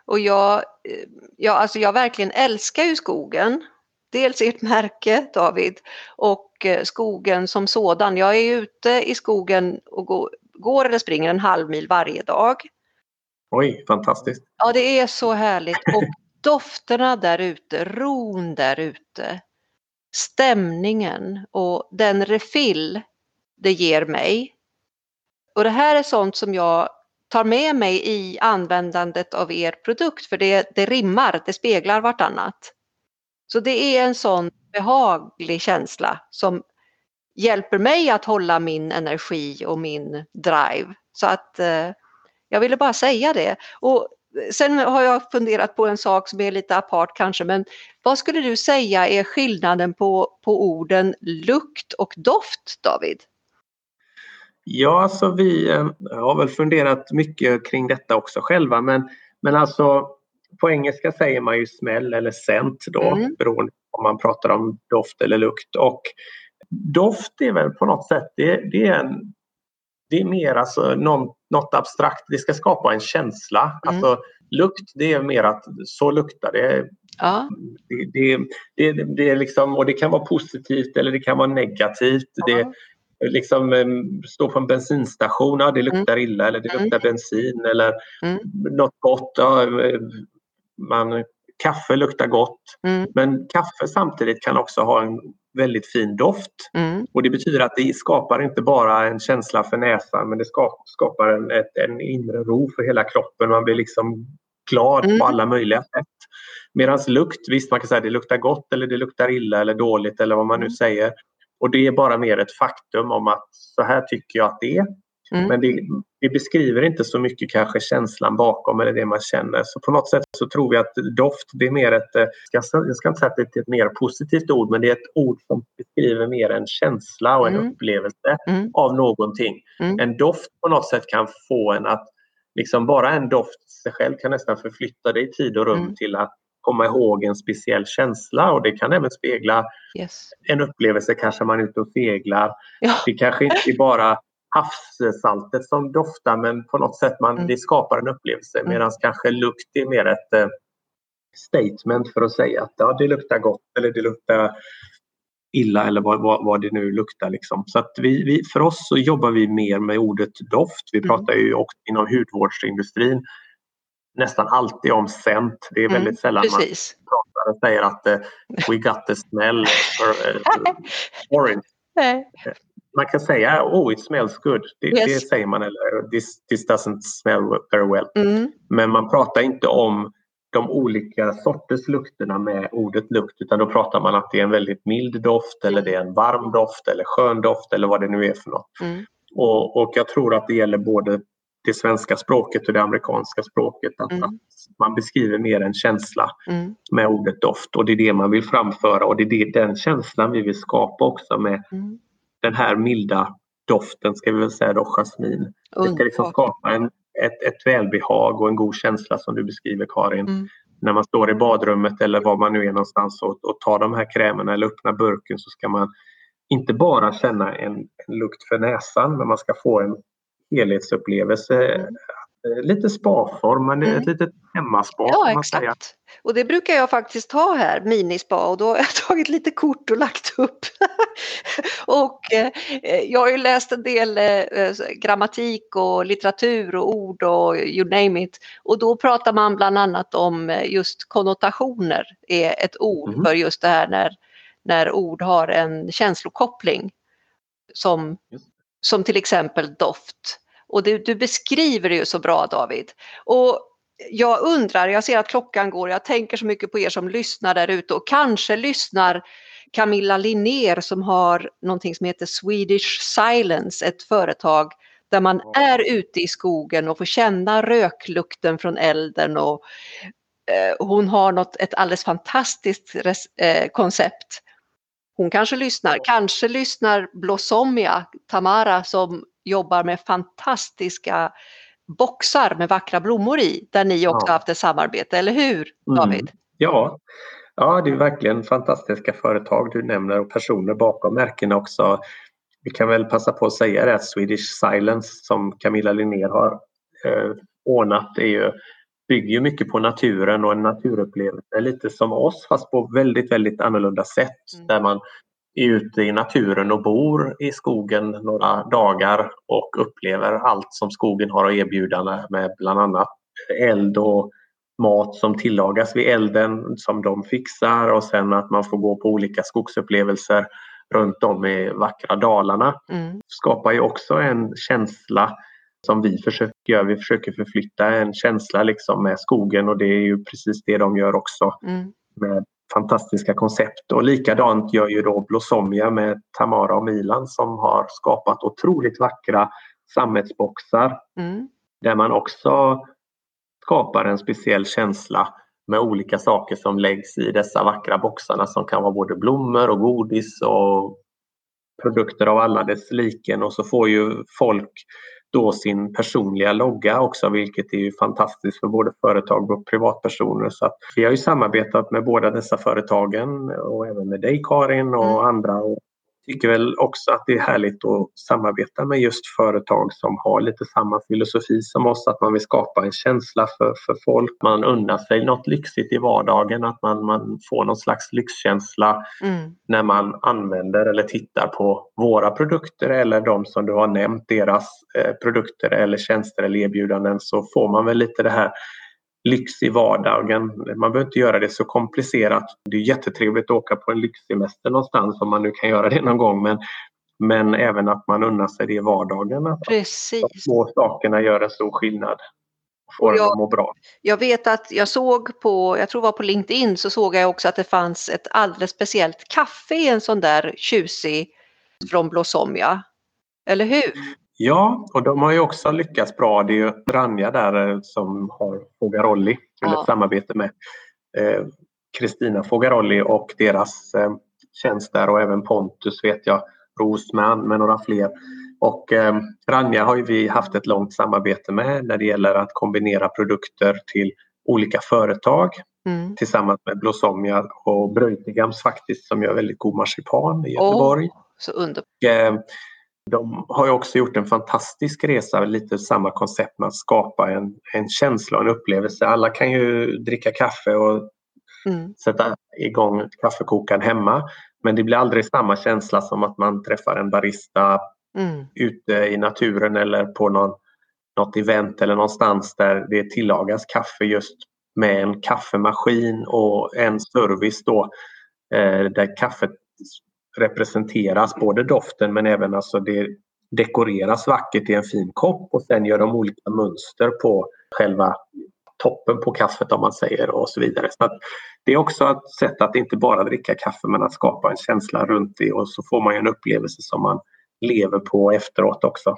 Och jag, eh, ja, alltså jag verkligen älskar ju skogen dels ert märke David och eh, skogen som sådan. Jag är ute i skogen och går, går eller springer en halv mil varje dag.
Oj, fantastiskt!
Ja, det är så härligt och dofterna där ute, ron där ute, stämningen och den refill det ger mig. Och det här är sånt som jag tar med mig i användandet av er produkt för det, det rimmar, det speglar vartannat. Så det är en sån behaglig känsla som hjälper mig att hålla min energi och min drive. Så att eh, jag ville bara säga det. Och eh, sen har jag funderat på en sak som är lite apart kanske, men vad skulle du säga är skillnaden på, på orden lukt och doft, David?
Ja, alltså vi eh, har väl funderat mycket kring detta också själva, men, men alltså på engelska säger man ju smäll eller scent då mm. beroende på om man pratar om doft eller lukt. Och doft är väl på något sätt, det, det är, en, det är mer alltså någon, något abstrakt, det ska skapa en känsla. Mm. Alltså lukt det är mer att så luktar det.
Ja.
Det, det, det, det, är liksom, och det kan vara positivt eller det kan vara negativt. Ja. Det, liksom stå på en bensinstation, ja det luktar mm. illa eller det mm. luktar bensin eller mm. något gott. Ja, man, kaffe luktar gott. Mm. Men kaffe samtidigt kan också ha en väldigt fin doft. Mm. Och det betyder att det skapar inte bara en känsla för näsan men det skapar en, ett, en inre ro för hela kroppen. Man blir liksom glad mm. på alla möjliga sätt. Medan lukt, visst man kan säga att det luktar gott eller det luktar illa eller dåligt eller vad man nu mm. säger. Och det är bara mer ett faktum om att så här tycker jag att det är. Mm. Men det, det, beskriver inte så mycket kanske känslan bakom eller det man känner. Så på något sätt så tror vi att doft det är mer ett, eh, jag ska, jag ska inte säga att det är ett mer positivt ord men det är ett ord som beskriver mer en känsla och en mm. upplevelse mm. av någonting. Mm. En doft på något sätt kan få en att liksom bara en doft sig själv kan nästan förflytta dig i tid och rum mm. till att komma ihåg en speciell känsla och det kan även spegla yes. en upplevelse kanske man är ute och seglar. Ja. Det kanske inte bara havssaltet som doftar men på något sätt man, mm. det skapar en upplevelse mm. medan kanske lukt är mer ett eh, statement för att säga att ja, det luktar gott eller det luktar illa eller vad, vad, vad det nu luktar. Liksom. Så att vi, vi, för oss så jobbar vi mer med ordet doft. Vi mm. pratar ju också inom hudvårdsindustrin nästan alltid om scent. Det är väldigt mm, sällan precis. man pratar och säger att uh, we got the smell for, uh, orange. Man kan säga oh it smells good. Det, yes. det säger man eller this, this doesn't smell very well. Mm. Men man pratar inte om de olika sorters lukterna med ordet lukt utan då pratar man att det är en väldigt mild doft eller det är en varm doft eller skön doft eller vad det nu är för något. Mm. Och, och jag tror att det gäller både det svenska språket och det amerikanska språket. Att, mm. att man beskriver mer en känsla mm. med ordet doft och det är det man vill framföra och det är det, den känslan vi vill skapa också med mm. Den här milda doften, ska vi väl säga då, jasmin. Det ska liksom skapa en, ett, ett välbehag och en god känsla som du beskriver Karin. Mm. När man står i badrummet eller var man nu är någonstans och, och tar de här krämerna eller öppnar burken så ska man inte bara känna en, en lukt för näsan men man ska få en helhetsupplevelse. Mm. Lite spaform, men mm. ett litet hemmaspa.
Ja, exakt. Säga. Och det brukar jag faktiskt ha här, minispa, och då har jag tagit lite kort och lagt upp. och eh, jag har ju läst en del eh, grammatik och litteratur och ord och you name it. Och då pratar man bland annat om eh, just konnotationer är ett ord mm. för just det här när, när ord har en känslokoppling. Som som till exempel doft. Och du, du beskriver det ju så bra David. Och jag undrar, jag ser att klockan går, jag tänker så mycket på er som lyssnar där ute och kanske lyssnar Camilla Linnér som har någonting som heter Swedish Silence, ett företag där man är ute i skogen och får känna röklukten från elden och eh, hon har något, ett alldeles fantastiskt res, eh, koncept. Hon kanske lyssnar, kanske lyssnar Blossomia, Tamara som jobbar med fantastiska boxar med vackra blommor i, där ni också ja. haft ett samarbete, eller hur mm. David? Mm.
Ja. ja, det är verkligen fantastiska företag du nämner och personer bakom märkena också. Vi kan väl passa på att säga det att Swedish Silence som Camilla Linnér har eh, ordnat är ju bygger mycket på naturen och en naturupplevelse lite som oss fast på väldigt, väldigt annorlunda sätt mm. där man är ute i naturen och bor i skogen några dagar och upplever allt som skogen har att erbjuda med bland annat eld och mat som tillagas vid elden som de fixar och sen att man får gå på olika skogsupplevelser runt om i vackra Dalarna. Mm. skapar ju också en känsla som vi försöker göra. Vi försöker förflytta en känsla liksom med skogen och det är ju precis det de gör också mm. med fantastiska koncept. Och likadant gör ju då Blossomia med Tamara och Milan som har skapat otroligt vackra sammetsboxar mm. där man också skapar en speciell känsla med olika saker som läggs i dessa vackra boxarna som kan vara både blommor och godis och produkter av alla dess liken och så får ju folk då sin personliga logga också vilket är ju fantastiskt för både företag och privatpersoner. Så vi har ju samarbetat med båda dessa företagen och även med dig Karin och mm. andra och tycker väl också att det är härligt att samarbeta med just företag som har lite samma filosofi som oss, att man vill skapa en känsla för, för folk. Man unnar sig något lyxigt i vardagen, att man, man får någon slags lyxkänsla mm. när man använder eller tittar på våra produkter eller de som du har nämnt, deras eh, produkter eller tjänster eller erbjudanden så får man väl lite det här lyx i vardagen. Man behöver inte göra det så komplicerat. Det är jättetrevligt att åka på en lyxsemester någonstans om man nu kan göra det någon gång men, men även att man unnar sig det i vardagen. Att
Precis.
De små sakerna gör en stor skillnad. Får jag, att må bra.
Jag vet att jag såg på, jag tror det var på LinkedIn, så såg jag också att det fanns ett alldeles speciellt kaffe i en sån där tjusig från Blossomia. Eller hur?
Ja, och de har ju också lyckats bra. Det är ju Ranja där eh, som har Fogarolli, eller ja. ett samarbete med eh, Kristina eh, Fogarolli och deras eh, tjänst där och även Pontus vet jag, Rosman med några fler. Och eh, Ranja har vi haft ett långt samarbete med när det gäller att kombinera produkter till olika företag mm. tillsammans med Blossomia och Bröjtigams faktiskt som gör väldigt god marsipan i Göteborg. Oh,
så underbart.
Eh, de har ju också gjort en fantastisk resa, lite samma koncept att skapa en, en känsla och en upplevelse. Alla kan ju dricka kaffe och mm. sätta igång kaffekokaren hemma. Men det blir aldrig samma känsla som att man träffar en barista mm. ute i naturen eller på någon, något event eller någonstans där det tillagas kaffe just med en kaffemaskin och en service då eh, där kaffet representeras, både doften men även alltså det dekoreras vackert i en fin kopp och sen gör de olika mönster på själva toppen på kaffet om man säger och så vidare. Så det är också ett sätt att inte bara dricka kaffe men att skapa en känsla runt det och så får man en upplevelse som man lever på efteråt också.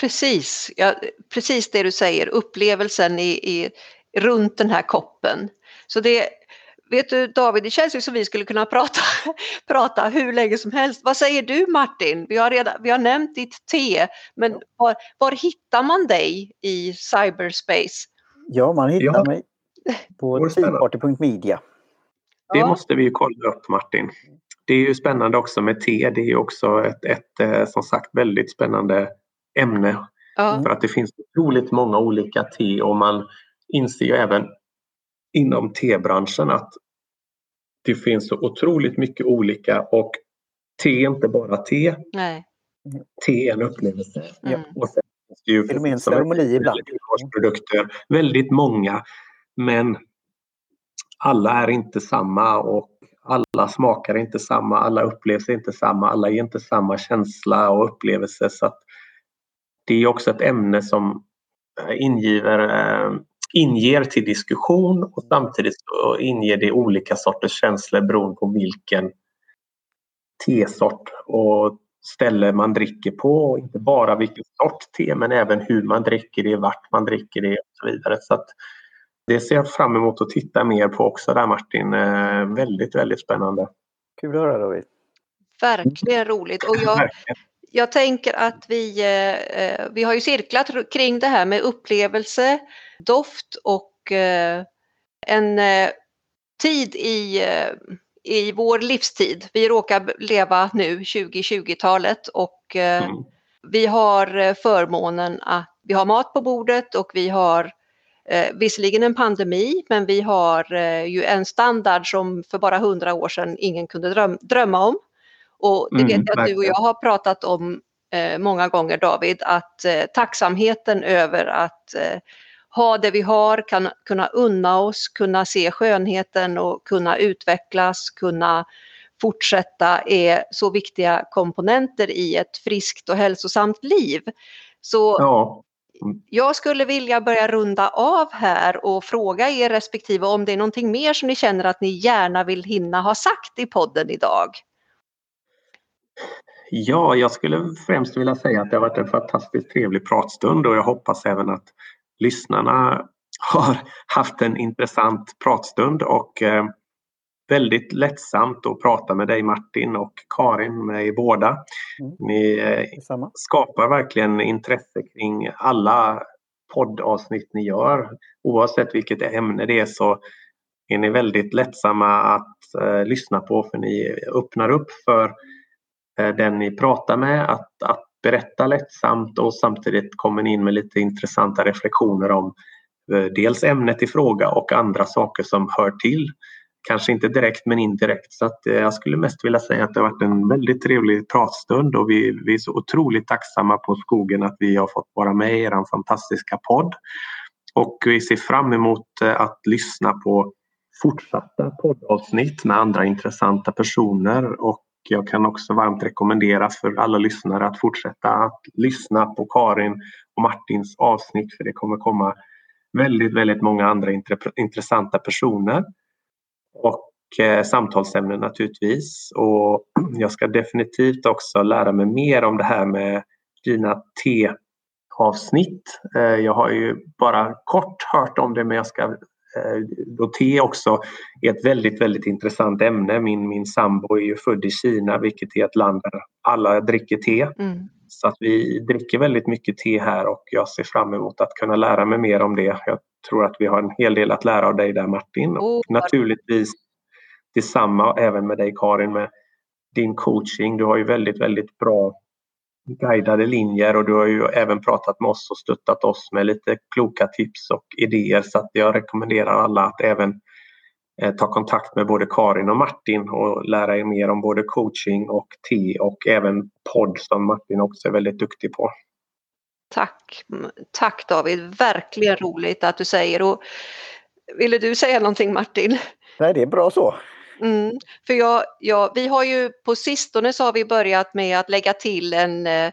Precis, ja, precis det du säger, upplevelsen i, i, runt den här koppen. Så det, Vet du David, det känns ju som vi skulle kunna prata, prata hur länge som helst. Vad säger du Martin? Vi har, redan, vi har nämnt ditt te, men var, var hittar man dig i cyberspace?
Ja, man hittar ja. mig på teaparty.media.
Det ja. måste vi kolla upp Martin. Det är ju spännande också med te. Det är också ett, ett eh, som sagt väldigt spännande ämne. Ja. För att det finns otroligt många olika te och man inser ju även inom tebranschen att det finns så otroligt mycket olika och te är inte bara te.
Nej.
Te är en upplevelse.
Mm. Och sen finns det ju Till och med en ceremoni ibland.
Produkter, väldigt många men alla är inte samma och alla smakar inte samma, alla upplevs inte samma, alla ger inte samma känsla och upplevelse. Så att det är också ett ämne som ingiver eh, inger till diskussion och samtidigt inger det olika sorters känslor beroende på vilken tesort och ställe man dricker på. Inte bara vilken sort te men även hur man dricker det, vart man dricker det och så vidare. Så att det ser jag fram emot att titta mer på också där Martin. Eh, väldigt, väldigt spännande.
Kul att höra David.
Verkligen roligt. Och jag, jag tänker att vi, eh, eh, vi har ju cirklat kring det här med upplevelse, doft och eh, en eh, tid i, eh, i vår livstid. Vi råkar leva nu 2020-talet och eh, mm. vi har förmånen att vi har mat på bordet och vi har eh, visserligen en pandemi men vi har ju en standard som för bara hundra år sedan ingen kunde dröm drömma om. Och det vet jag att du och jag har pratat om eh, många gånger David, att eh, tacksamheten över att eh, ha det vi har, kan, kunna unna oss, kunna se skönheten och kunna utvecklas, kunna fortsätta är så viktiga komponenter i ett friskt och hälsosamt liv. Så ja. jag skulle vilja börja runda av här och fråga er respektive om det är någonting mer som ni känner att ni gärna vill hinna ha sagt i podden idag.
Ja, jag skulle främst vilja säga att det har varit en fantastiskt trevlig pratstund och jag hoppas även att lyssnarna har haft en intressant pratstund och eh, väldigt lättsamt att prata med dig Martin och Karin, med er båda. Mm. Ni eh, skapar verkligen intresse kring alla poddavsnitt ni gör. Oavsett vilket ämne det är så är ni väldigt lättsamma att eh, lyssna på för ni öppnar upp för Eh, den ni pratar med att, att berätta lättsamt och samtidigt kommer ni in med lite intressanta reflektioner om eh, dels ämnet i fråga och andra saker som hör till. Kanske inte direkt men indirekt. Så att eh, jag skulle mest vilja säga att det har varit en väldigt trevlig pratstund och vi, vi är så otroligt tacksamma på Skogen att vi har fått vara med i er fantastiska podd. Och vi ser fram emot att lyssna på fortsatta poddavsnitt med andra intressanta personer och jag kan också varmt rekommendera för alla lyssnare att fortsätta att lyssna på Karin och Martins avsnitt för det kommer komma väldigt, väldigt många andra intressanta personer och eh, samtalsämnen naturligtvis. Och jag ska definitivt också lära mig mer om det här med dina T-avsnitt. Eh, jag har ju bara kort hört om det men jag ska och eh, te också är ett väldigt, väldigt intressant ämne. Min, min sambo är ju född i Kina vilket är ett land där alla dricker te. Mm. Så att vi dricker väldigt mycket te här och jag ser fram emot att kunna lära mig mer om det. Jag tror att vi har en hel del att lära av dig där Martin. Och oh. naturligtvis detsamma även med dig Karin med din coaching. Du har ju väldigt, väldigt bra guidade linjer och du har ju även pratat med oss och stöttat oss med lite kloka tips och idéer så att jag rekommenderar alla att även eh, ta kontakt med både Karin och Martin och lära er mer om både coaching och te och även podd som Martin också är väldigt duktig på.
Tack! Tack David! Verkligen roligt att du säger och ville du säga någonting Martin?
Nej, det är bra så.
Mm, för jag, jag, vi har ju på sistone så har vi börjat med att lägga till en, eh,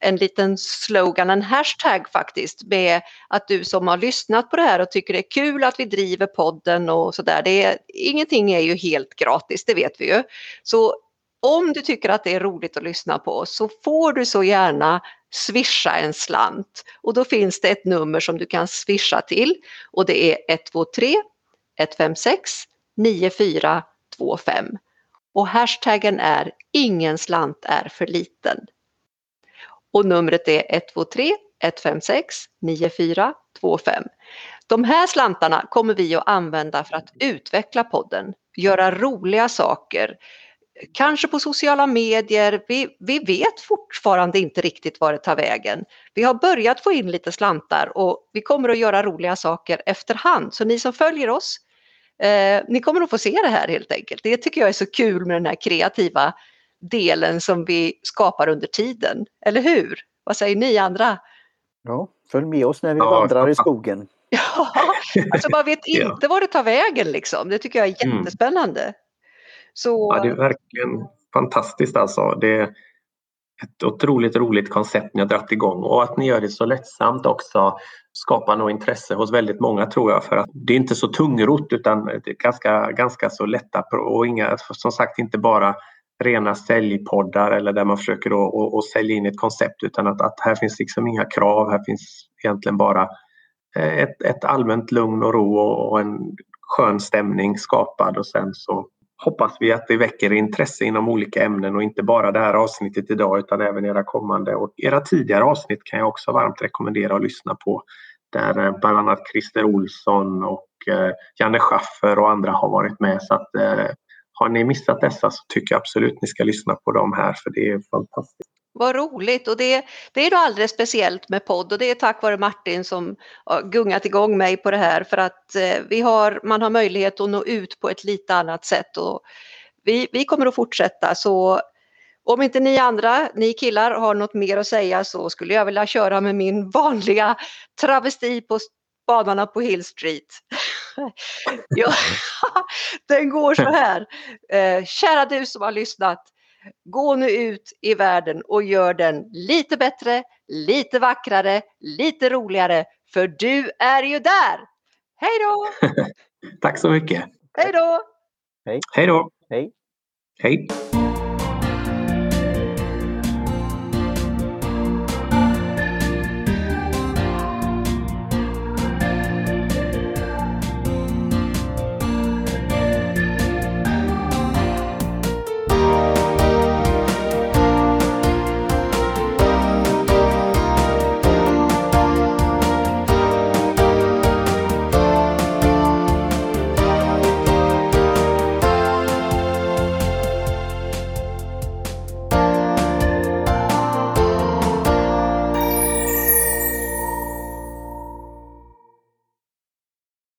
en liten slogan, en hashtag faktiskt, med att du som har lyssnat på det här och tycker det är kul att vi driver podden och sådär. Ingenting är ju helt gratis, det vet vi ju. Så om du tycker att det är roligt att lyssna på oss så får du så gärna swisha en slant och då finns det ett nummer som du kan swisha till och det är 123 156 94 25 och hashtaggen är ingen slant är för liten. Och numret är 123 156 9425. De här slantarna kommer vi att använda för att utveckla podden, göra roliga saker, kanske på sociala medier. Vi, vi vet fortfarande inte riktigt var det tar vägen. Vi har börjat få in lite slantar och vi kommer att göra roliga saker efterhand. Så ni som följer oss, Eh, ni kommer att få se det här helt enkelt. Det tycker jag är så kul med den här kreativa delen som vi skapar under tiden. Eller hur? Vad säger ni andra?
Ja, följ med oss när vi ja, vandrar i skogen.
Ja, alltså man vet inte ja. var det tar vägen liksom. Det tycker jag är mm. jättespännande. Mm.
Så... Ja, det är verkligen fantastiskt alltså. Det är ett otroligt roligt koncept ni har dragit igång. Och att ni gör det så lättsamt också skapar nog intresse hos väldigt många tror jag. För att det är inte så tungrot utan det är ganska, ganska så lätta och inga, som sagt inte bara rena säljpoddar eller där man försöker att, att sälja in ett koncept utan att, att här finns liksom inga krav, här finns egentligen bara eh, ett, ett allmänt lugn och ro och en skön stämning skapad. Och sen så hoppas vi att det väcker intresse inom olika ämnen och inte bara det här avsnittet idag utan även era kommande och era tidigare avsnitt kan jag också varmt rekommendera att lyssna på. Där eh, bland annat Christer Olsson och eh, Janne Schaffer och andra har varit med. Så att, eh, har ni missat dessa så tycker jag absolut ni ska lyssna på dem här för det är fantastiskt.
Vad roligt och det, det är då alldeles speciellt med podd och det är tack vare Martin som har gungat igång mig på det här för att eh, vi har, man har möjlighet att nå ut på ett lite annat sätt och vi, vi kommer att fortsätta så om inte ni andra, ni killar, har något mer att säga så skulle jag vilja köra med min vanliga travesti på spanarna på Hill Street. den går så här. Eh, kära du som har lyssnat. Gå nu ut i världen och gör den lite bättre, lite vackrare, lite roligare, för du är ju där! Hej då!
Tack så mycket!
Hej då!
Hej!
Hej då!
Hej!
Hej!